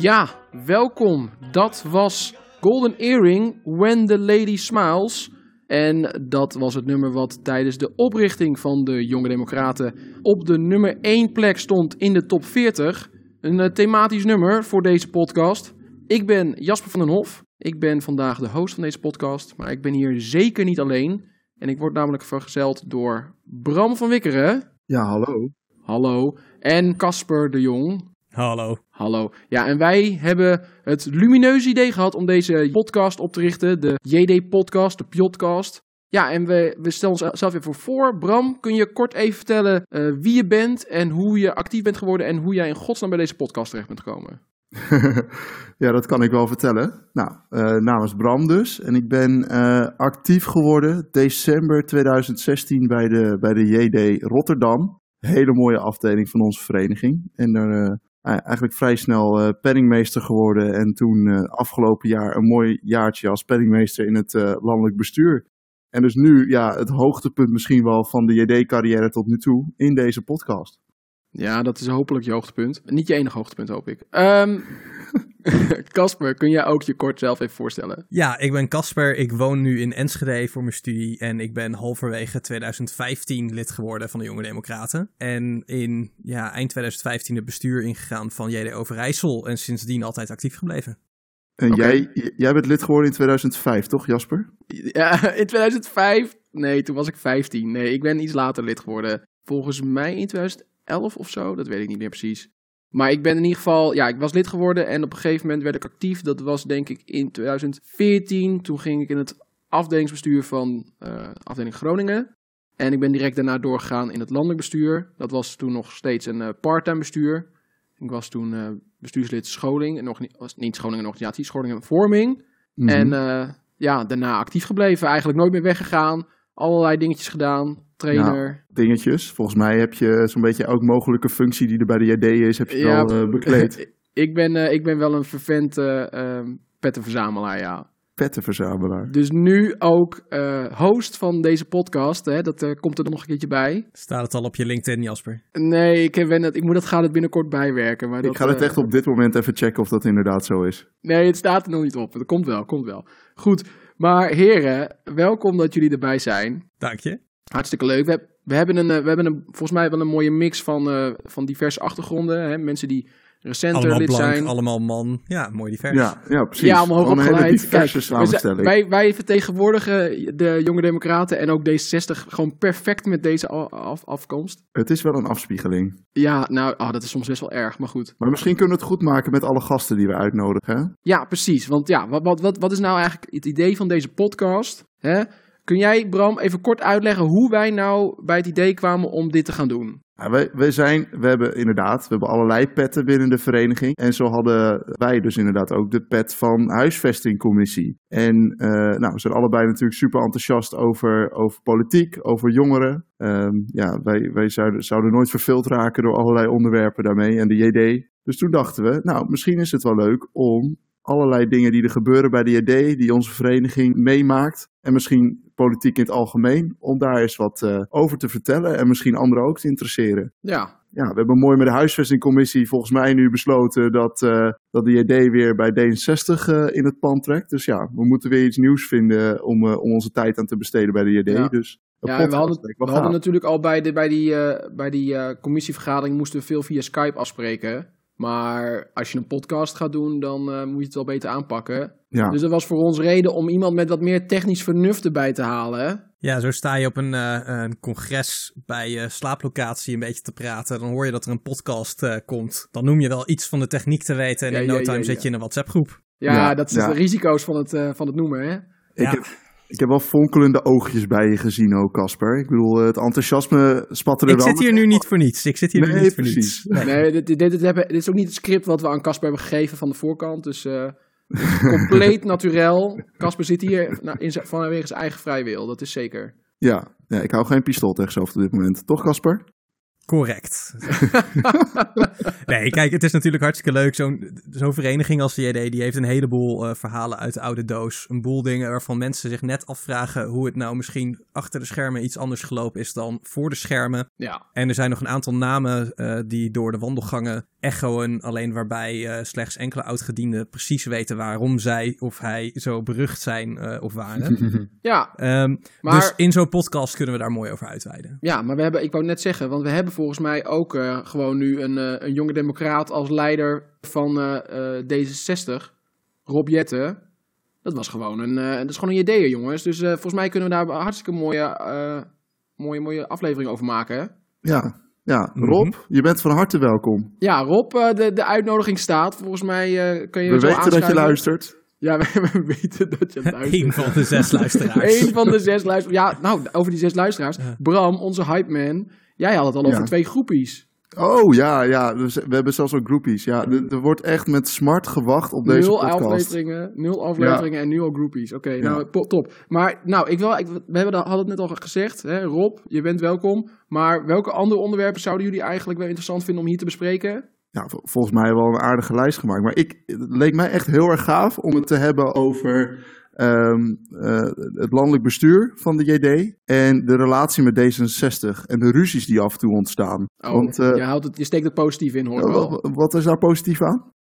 Ja, welkom. Dat was Golden Earring, When the Lady Smiles. En dat was het nummer wat tijdens de oprichting van de Jonge Democraten op de nummer 1 plek stond in de top 40. Een eh, thematisch nummer voor deze podcast. Ik ben Jasper van den Hof. Ik ben vandaag de host van deze podcast, maar ik ben hier zeker niet alleen. En ik word namelijk vergezeld door Bram van Wikkeren. Ja, hallo. Hallo. En Casper de Jong. Hallo. Hallo. Ja, en wij hebben het lumineuze idee gehad om deze podcast op te richten. De JD-podcast, de Pjotcast. Ja, en we, we stellen onszelf even voor. Bram, kun je kort even vertellen eh, wie je bent en hoe je actief bent geworden en hoe jij in godsnaam bij deze podcast terecht bent gekomen? ja, dat kan ik wel vertellen. Nou, uh, namens Bram dus. En ik ben uh, actief geworden december 2016 bij de, bij de JD Rotterdam. Hele mooie afdeling van onze vereniging. En daar uh, eigenlijk vrij snel penningmeester geworden. En toen afgelopen jaar een mooi jaartje als penningmeester in het landelijk bestuur. En dus nu ja, het hoogtepunt misschien wel van de JD-carrière tot nu toe in deze podcast. Ja, dat is hopelijk je hoogtepunt. Niet je enige hoogtepunt, hoop ik. Ehm, Casper, kun jij ook je kort zelf even voorstellen? Ja, ik ben Casper. Ik woon nu in Enschede voor mijn studie. En ik ben halverwege 2015 lid geworden van de Jonge Democraten. En in ja, eind 2015 het bestuur ingegaan van JD Overijssel. En sindsdien altijd actief gebleven. En okay. jij, jij bent lid geworden in 2005, toch Jasper? Ja, in 2005? Nee, toen was ik 15. Nee, ik ben iets later lid geworden. Volgens mij in 2011 of zo, dat weet ik niet meer precies. Maar ik ben in ieder geval, ja, ik was lid geworden en op een gegeven moment werd ik actief. Dat was denk ik in 2014. Toen ging ik in het afdelingsbestuur van uh, afdeling Groningen. En ik ben direct daarna doorgegaan in het landelijk bestuur. Dat was toen nog steeds een uh, parttime bestuur. Ik was toen uh, bestuurslid scholing, en nog niet, was niet scholing en organisatie, scholing en vorming. Mm -hmm. En ja, daarna actief gebleven, eigenlijk nooit meer weggegaan. Allerlei dingetjes gedaan, trainer. Ja, dingetjes. Volgens mij heb je zo'n beetje elke mogelijke functie die er bij de JD is, heb je ja, al uh, bekleed. ik, ben, uh, ik ben wel een vervent uh, pettenverzamelaar, ja. Pettenverzamelaar. Dus nu ook host van deze podcast, hè, dat komt er nog een keertje bij. Staat het al op je LinkedIn, Jasper? Nee, ik, heb, het, ik moet dat, ga het binnenkort bijwerken. Maar ik dat, ga het echt op dit moment even checken of dat inderdaad zo is. Nee, het staat er nog niet op. Dat komt wel, komt wel. Goed, maar heren, welkom dat jullie erbij zijn. Dank je. Hartstikke leuk. We, we, hebben, een, we hebben een, volgens mij wel een mooie mix van, uh, van diverse achtergronden. Hè? Mensen die recenter allemaal lid blank, zijn. Allemaal man. Ja, mooi divers. Ja, ja precies. Ja, allemaal hoog opgeleid. Kijk, samenstelling. Wij, wij vertegenwoordigen de Jonge Democraten en ook D60 gewoon perfect met deze af, afkomst. Het is wel een afspiegeling. Ja, nou, oh, dat is soms best wel erg, maar goed. Maar misschien kunnen we het goed maken met alle gasten die we uitnodigen. Hè? Ja, precies. Want ja, wat, wat, wat, wat is nou eigenlijk het idee van deze podcast? Hè? Kun jij, Bram, even kort uitleggen hoe wij nou bij het idee kwamen om dit te gaan doen? Ja, wij, zijn, we hebben inderdaad, we hebben allerlei petten binnen de vereniging. En zo hadden wij dus inderdaad ook de pet van huisvestingcommissie. En uh, nou, we zijn allebei natuurlijk super enthousiast over, over politiek, over jongeren. Um, ja, wij, wij zouden, zouden nooit verveeld raken door allerlei onderwerpen daarmee en de JD. Dus toen dachten we, nou, misschien is het wel leuk om allerlei dingen die er gebeuren bij de JD, die onze vereniging meemaakt. En misschien politiek in het algemeen, om daar eens wat uh, over te vertellen en misschien anderen ook te interesseren. Ja. Ja, we hebben mooi met de huisvestingcommissie volgens mij nu besloten dat, uh, dat de JD weer bij D66 uh, in het pand trekt. Dus ja, we moeten weer iets nieuws vinden om, om onze tijd aan te besteden bij de JD. Ja. Dus ja, we hadden, we hadden natuurlijk al bij, de, bij die, bij die commissievergadering moesten we veel via Skype afspreken. Maar als je een podcast gaat doen, dan uh, moet je het wel beter aanpakken. Ja. Dus dat was voor ons reden om iemand met wat meer technisch vernuft erbij te halen. Ja, zo sta je op een, uh, een congres bij je slaaplocatie een beetje te praten. Dan hoor je dat er een podcast uh, komt. Dan noem je wel iets van de techniek te weten. En ja, in no time ja, zet je in een WhatsApp groep. Ja, dat zijn de risico's van het, van het noemen, hè? Ik heb, ik heb wel fonkelende oogjes bij je gezien ook, Casper. Ik bedoel, het enthousiasme spat er ik wel. Ik zit hier nu niet voor niets. Ik zit hier nee, nu niet precies. voor niets. Nee, nee dit, dit, dit, dit, is ook niet het script wat we aan Casper hebben gegeven van de voorkant. Dus uh, compleet naturel. Casper zit hier nou, in zijn, vanwege zijn eigen vrije wil, dat is zeker. Ja, ja, ik hou geen pistool tegen zo op dit moment. Toch, Casper? Correct. nee, kijk, het is natuurlijk hartstikke leuk. Zo'n zo'n vereniging als de JD, die heeft een heleboel eh, verhalen uit de oude doos. Een boel dingen waarvan mensen zich net afvragen hoe het nou misschien achter de schermen iets anders gelopen is dan voor de schermen. Ja. En er zijn nog een aantal namen eh, die door de wandelgangen echoen. Alleen waarbij eh, slechts enkele oudgedienden precies weten waarom zij of hij zo berucht zijn eh, of waren. Ja, Ehm, Maar- Dus in zo'n podcast kunnen we daar mooi over uitweiden. ja, maar we hebben, ik wou net zeggen, want we hebben volgens mij ook eh, gewoon nu een, eh, een jonge democraat als leider van eh, eh, D66, Rob Jetten. Dat was gewoon een, eh, dat is gewoon een idee, jongens. Dus eh, volgens mij kunnen we daar een hartstikke mooie, eh, mooie, mooie aflevering over maken. hè? Ja. Mhm. Rob, je bent van harte welkom. Ja, Rob, eh, de, de uitnodiging staat. Volgens mij eh, kun je We zo weten dat je luistert. Ja, we, we weten dat je luistert. Eén van de zes luisteraars. Eén van de zes luisteraars. Ja, nou, over die zes luisteraars. Bram, onze hype man. Jij had het al over Ja. twee groepies. Oh ja, ja. Dus we hebben zelfs ook groupies. Ja, er, er wordt echt met smart gewacht op deze nul podcast. afleveringen, nul afleveringen en nu al groupies. Oké, nou, top. Maar, nou, ik wil, ik, we hebben, hadden het net al gezegd. Hè? Rob, je bent welkom. Maar welke andere onderwerpen zouden jullie eigenlijk wel interessant vinden om hier te bespreken? Ja, vol- volgens mij wel een aardige lijst gemaakt. Maar ik, het leek mij echt heel erg gaaf om het te hebben over ehm, eh, het landelijk bestuur van de JD. En de relatie met D66 en de ruzies die af en toe ontstaan. Oh, Want eh, je, houdt het, je steekt het positief in, hoor ik wel. wat, is daar positief aan?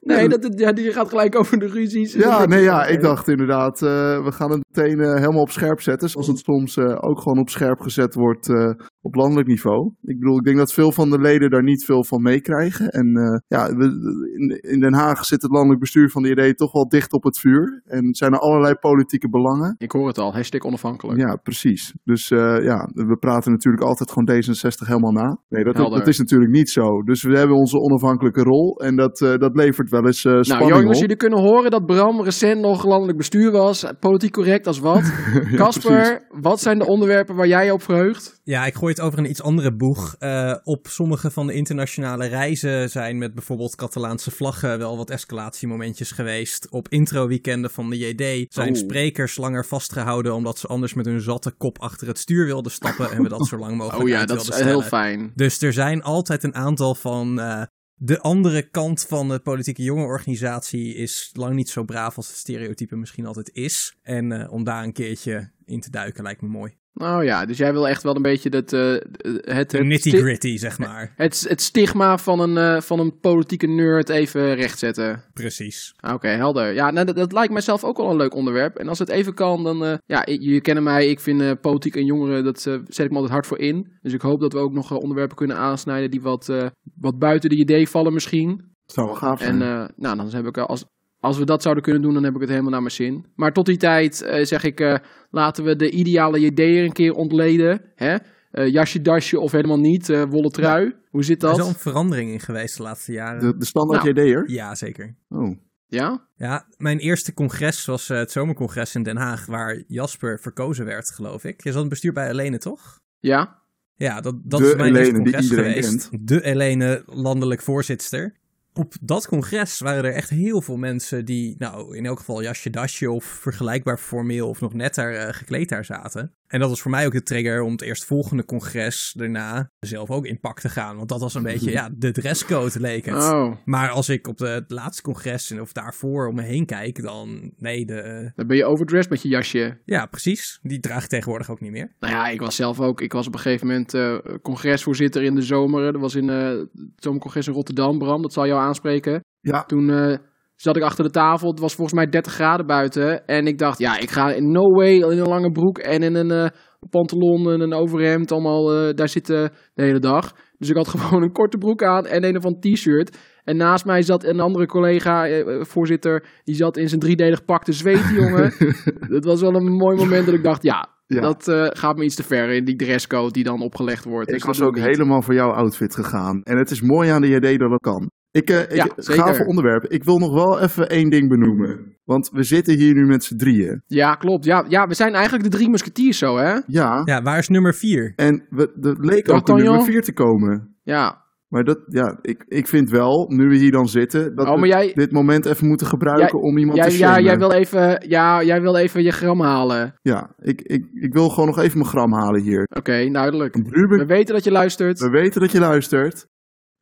Nee, dat, het- ja, die gaat gelijk over de ruzies. Ja, nee, ja, ik dacht inderdaad, eh, we gaan het meteen eh, helemaal op scherp zetten. Zoals het soms eh, ook gewoon op scherp gezet wordt eh, op landelijk niveau. Ik bedoel, ik denk dat veel van de leden daar niet veel van meekrijgen. En eh, ja, we- in, in Den Haag zit het landelijk bestuur van de IDE toch wel dicht op het vuur. En zijn er allerlei politieke belangen. Ik hoor het al, hashtag onafhankelijk. Ja, precies. Dus eh, ja, we praten natuurlijk altijd gewoon D66 helemaal na. Nee, dat, is natuurlijk niet zo. Dus we hebben onze onafhankelijke rol. En dat, eh, dat levert wel eens Nou, spanning jongens, op. jullie kunnen horen dat Bram recent nog landelijk bestuur was. Politiek correct als wat. Casper, wat zijn de onderwerpen waar jij je op verheugt? Ja, ik gooi het over een iets andere boeg. Eh, op sommige van de internationale reizen zijn met bijvoorbeeld Catalaanse vlaggen wel wat escalatiemomentjes geweest. Op intro-weekenden van de JD zijn Oh. sprekers langer vastgehouden omdat ze anders met hun zatte kop achter het stuur wilden stappen en we dat zo lang mogelijk Oh ja, dat is heel fijn. Dus er zijn altijd een aantal van eh, de andere kant van de politieke jongerenorganisatie is lang niet zo braaf als het stereotype misschien altijd is. En eh, om daar een keertje in te duiken lijkt me mooi. Nou ja, dus jij wil echt wel een beetje dat, eh, het, De het, nitty sti- gritty, zeg maar. het, het stigma van een, eh, van een politieke nerd even rechtzetten. Precies. Oké, helder. Ja, nou, dat, dat lijkt mijzelf ook wel een leuk onderwerp. En als het even kan, dan... eh, ja, jullie kennen mij. Ik vind eh, politiek en jongeren, dat eh, zet ik me altijd hard voor in. Dus ik hoop dat we ook nog eh, onderwerpen kunnen aansnijden die wat, eh, wat buiten de idee vallen misschien. zou wel gaaf zijn. En eh, nou, dan heb ik, eh, als, als we dat zouden kunnen doen, dan heb ik het helemaal naar mijn zin. Maar tot die tijd eh, zeg ik, eh, laten we de ideale ideeën een keer ontleden. Hè? Eh, jasje, dasje of helemaal niet. eh wollen trui. Hoe zit Er is dat? wel een verandering in geweest de laatste jaren. de, de standaard Nou. JD'er? Ja, zeker. Oh. Ja? Ja, mijn eerste congres was het zomercongres in Den Haag, waar Jasper verkozen werd, geloof ik. Je zat in het bestuur bij Helene, toch? Ja? Ja, dat, dat De is mijn eerste Helene die congres iedereen geweest. De Helene, landelijk voorzitter. Op dat congres waren er echt heel veel mensen die, nou, in elk geval jasje, dasje of vergelijkbaar formeel of nog net daar eh, gekleed daar zaten. En dat was voor mij ook de trigger om het eerstvolgende congres daarna zelf ook in pak te gaan. Want dat was een beetje, ja, de dresscode leek het. Oh, Maar als ik op de, het laatste congres of daarvoor om me heen kijk, dan nee, de, dan ben je overdressed met je jasje. ja, precies. Die draag ik tegenwoordig ook niet meer. Nou ja, ik was zelf ook. Ik was op een gegeven moment eh, congresvoorzitter in de zomer. Dat was in eh, het zomercongres in Rotterdam, Bram. Dat zal jou aanspreken. Ja, Toen eh, zat ik achter de tafel. Het was volgens mij 30 graden buiten. En ik dacht, ja, ik ga in no way in een lange broek en in een eh, pantalon en een overhemd allemaal eh, daar zitten de hele dag. Dus ik had gewoon een korte broek aan en een of ander t-shirt. En naast mij zat een andere collega, eh, voorzitter, die zat in zijn driedelig pak te zweten, jongen. Dat was wel een mooi moment dat ik dacht, ja, Ja. dat gaat me iets te ver in die dresscode die dan opgelegd wordt. ik Dus was ook niet. helemaal voor jouw outfit gegaan. En het is mooi aan de JD dat dat kan. Ik, eh ik, Ja, zeker. gave onderwerp. Ik wil nog wel even één ding benoemen. Want we zitten hier nu met z'n drieën. Ja, klopt. Ja, ja, we zijn eigenlijk de drie musketiers zo, hè? Ja. Ja, waar is nummer vier? En we, er leek ook nummer vier te komen. Ja. Maar dat, ja, ik, ik vind wel, nu we hier dan zitten, dat Oh, maar we jij- dit moment even moeten gebruiken om iemand Jij, te ja, jij wil even, ja, jij wil even je gram halen. Ja, ik, ik, ik wil gewoon nog even mijn gram halen hier. Oké, duidelijk. Ruben, We weten dat je luistert. we weten dat je luistert.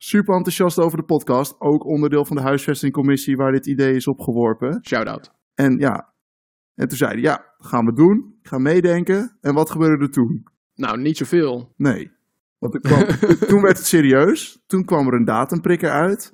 Super enthousiast over de podcast. Ook onderdeel van de huisvestingcommissie waar dit idee is opgeworpen. Shout-out. En ja, en toen zeiden ja, gaan we doen. Ik ga meedenken. En wat gebeurde er toen? Nou, niet zoveel. Nee. Want er kwam, toen werd het serieus. Toen kwam er een datumprikker uit.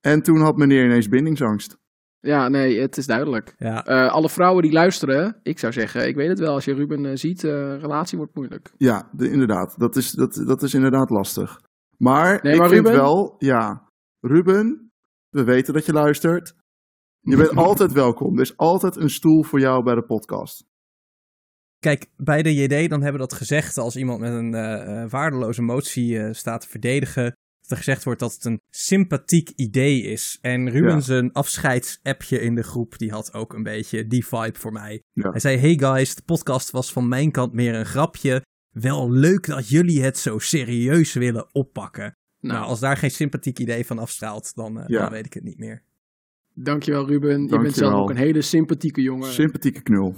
En toen had meneer ineens bindingsangst. Ja, nee, het is duidelijk. Ja, Eh, alle vrouwen die luisteren, ik zou zeggen, ik weet het wel, als je Ruben eh, ziet, eh, relatie wordt moeilijk. Ja, de- inderdaad. Dat is, dat, dat is inderdaad lastig. Maar Nee, ik maar vind Ruben? wel, ja, Ruben, we weten dat je luistert. Je bent altijd welkom. Er is altijd een stoel voor jou bij de podcast. Kijk, bij de JD dan hebben we dat gezegd als iemand met een eh, eh, waardeloze motie eh, staat te verdedigen. Dat er gezegd wordt dat het een sympathiek idee is. En Ruben Ja. zijn afscheidsappje in de groep, die had ook een beetje die vibe voor mij. Ja. Hij zei, hey guys, de podcast was van mijn kant meer een grapje. Wel leuk dat jullie het zo serieus willen oppakken. Nou, Nou, als daar geen sympathiek idee van afstraalt, dan, eh, Ja. dan weet ik het niet meer. dankjewel Ruben. Je bent zelf ook een hele sympathieke jongen. Sympathieke knul.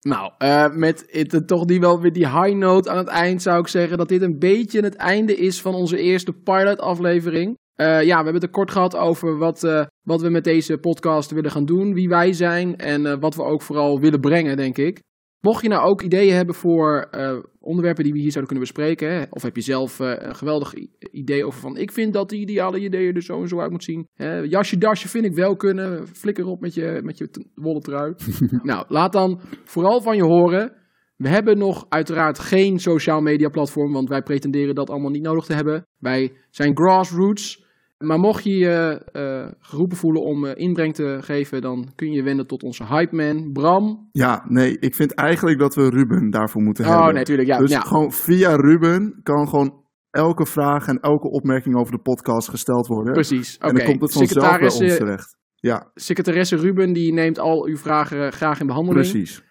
Nou, eh, met het, eh, toch die wel weer die high note aan het eind zou ik zeggen dat dit een beetje het einde is van onze eerste pilot aflevering. Eh, ja, we hebben het er kort gehad over wat, eh, wat we met deze podcast willen gaan doen, wie wij zijn en eh, wat we ook vooral willen brengen, denk ik. Mocht je nou ook ideeën hebben voor eh, onderwerpen die we hier zouden kunnen bespreken, hè, of heb je zelf eh, een geweldig idee over van ik vind dat de ideale ideeën er zo en zo uit moet zien. Hè, jasje dasje vind ik wel kunnen, flikker op met je, met je wollen trui. nou, laat dan vooral van je horen. We hebben nog uiteraard geen social media platform, want wij pretenderen dat allemaal niet nodig te hebben. Wij zijn grassroots. Maar mocht je je eh, geroepen voelen om eh, inbreng te geven, dan kun je je wenden tot onze hype man, Bram. Ja, nee, ik vind eigenlijk dat we Ruben daarvoor moeten Oh, hebben. nee, tuurlijk. Ja, dus ja. gewoon via Ruben kan gewoon elke vraag en elke opmerking over de podcast gesteld worden. precies. Oké, En dan komt het vanzelf bij ons Secretaresse, terecht. Ja, secretaresse Ruben, die neemt al uw vragen eh, graag in behandeling. precies.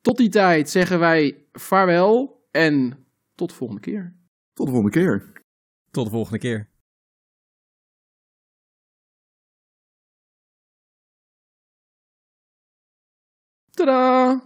Tot die tijd zeggen wij vaarwel en tot de volgende keer. Tot de volgende keer. Tot de volgende keer. Tada.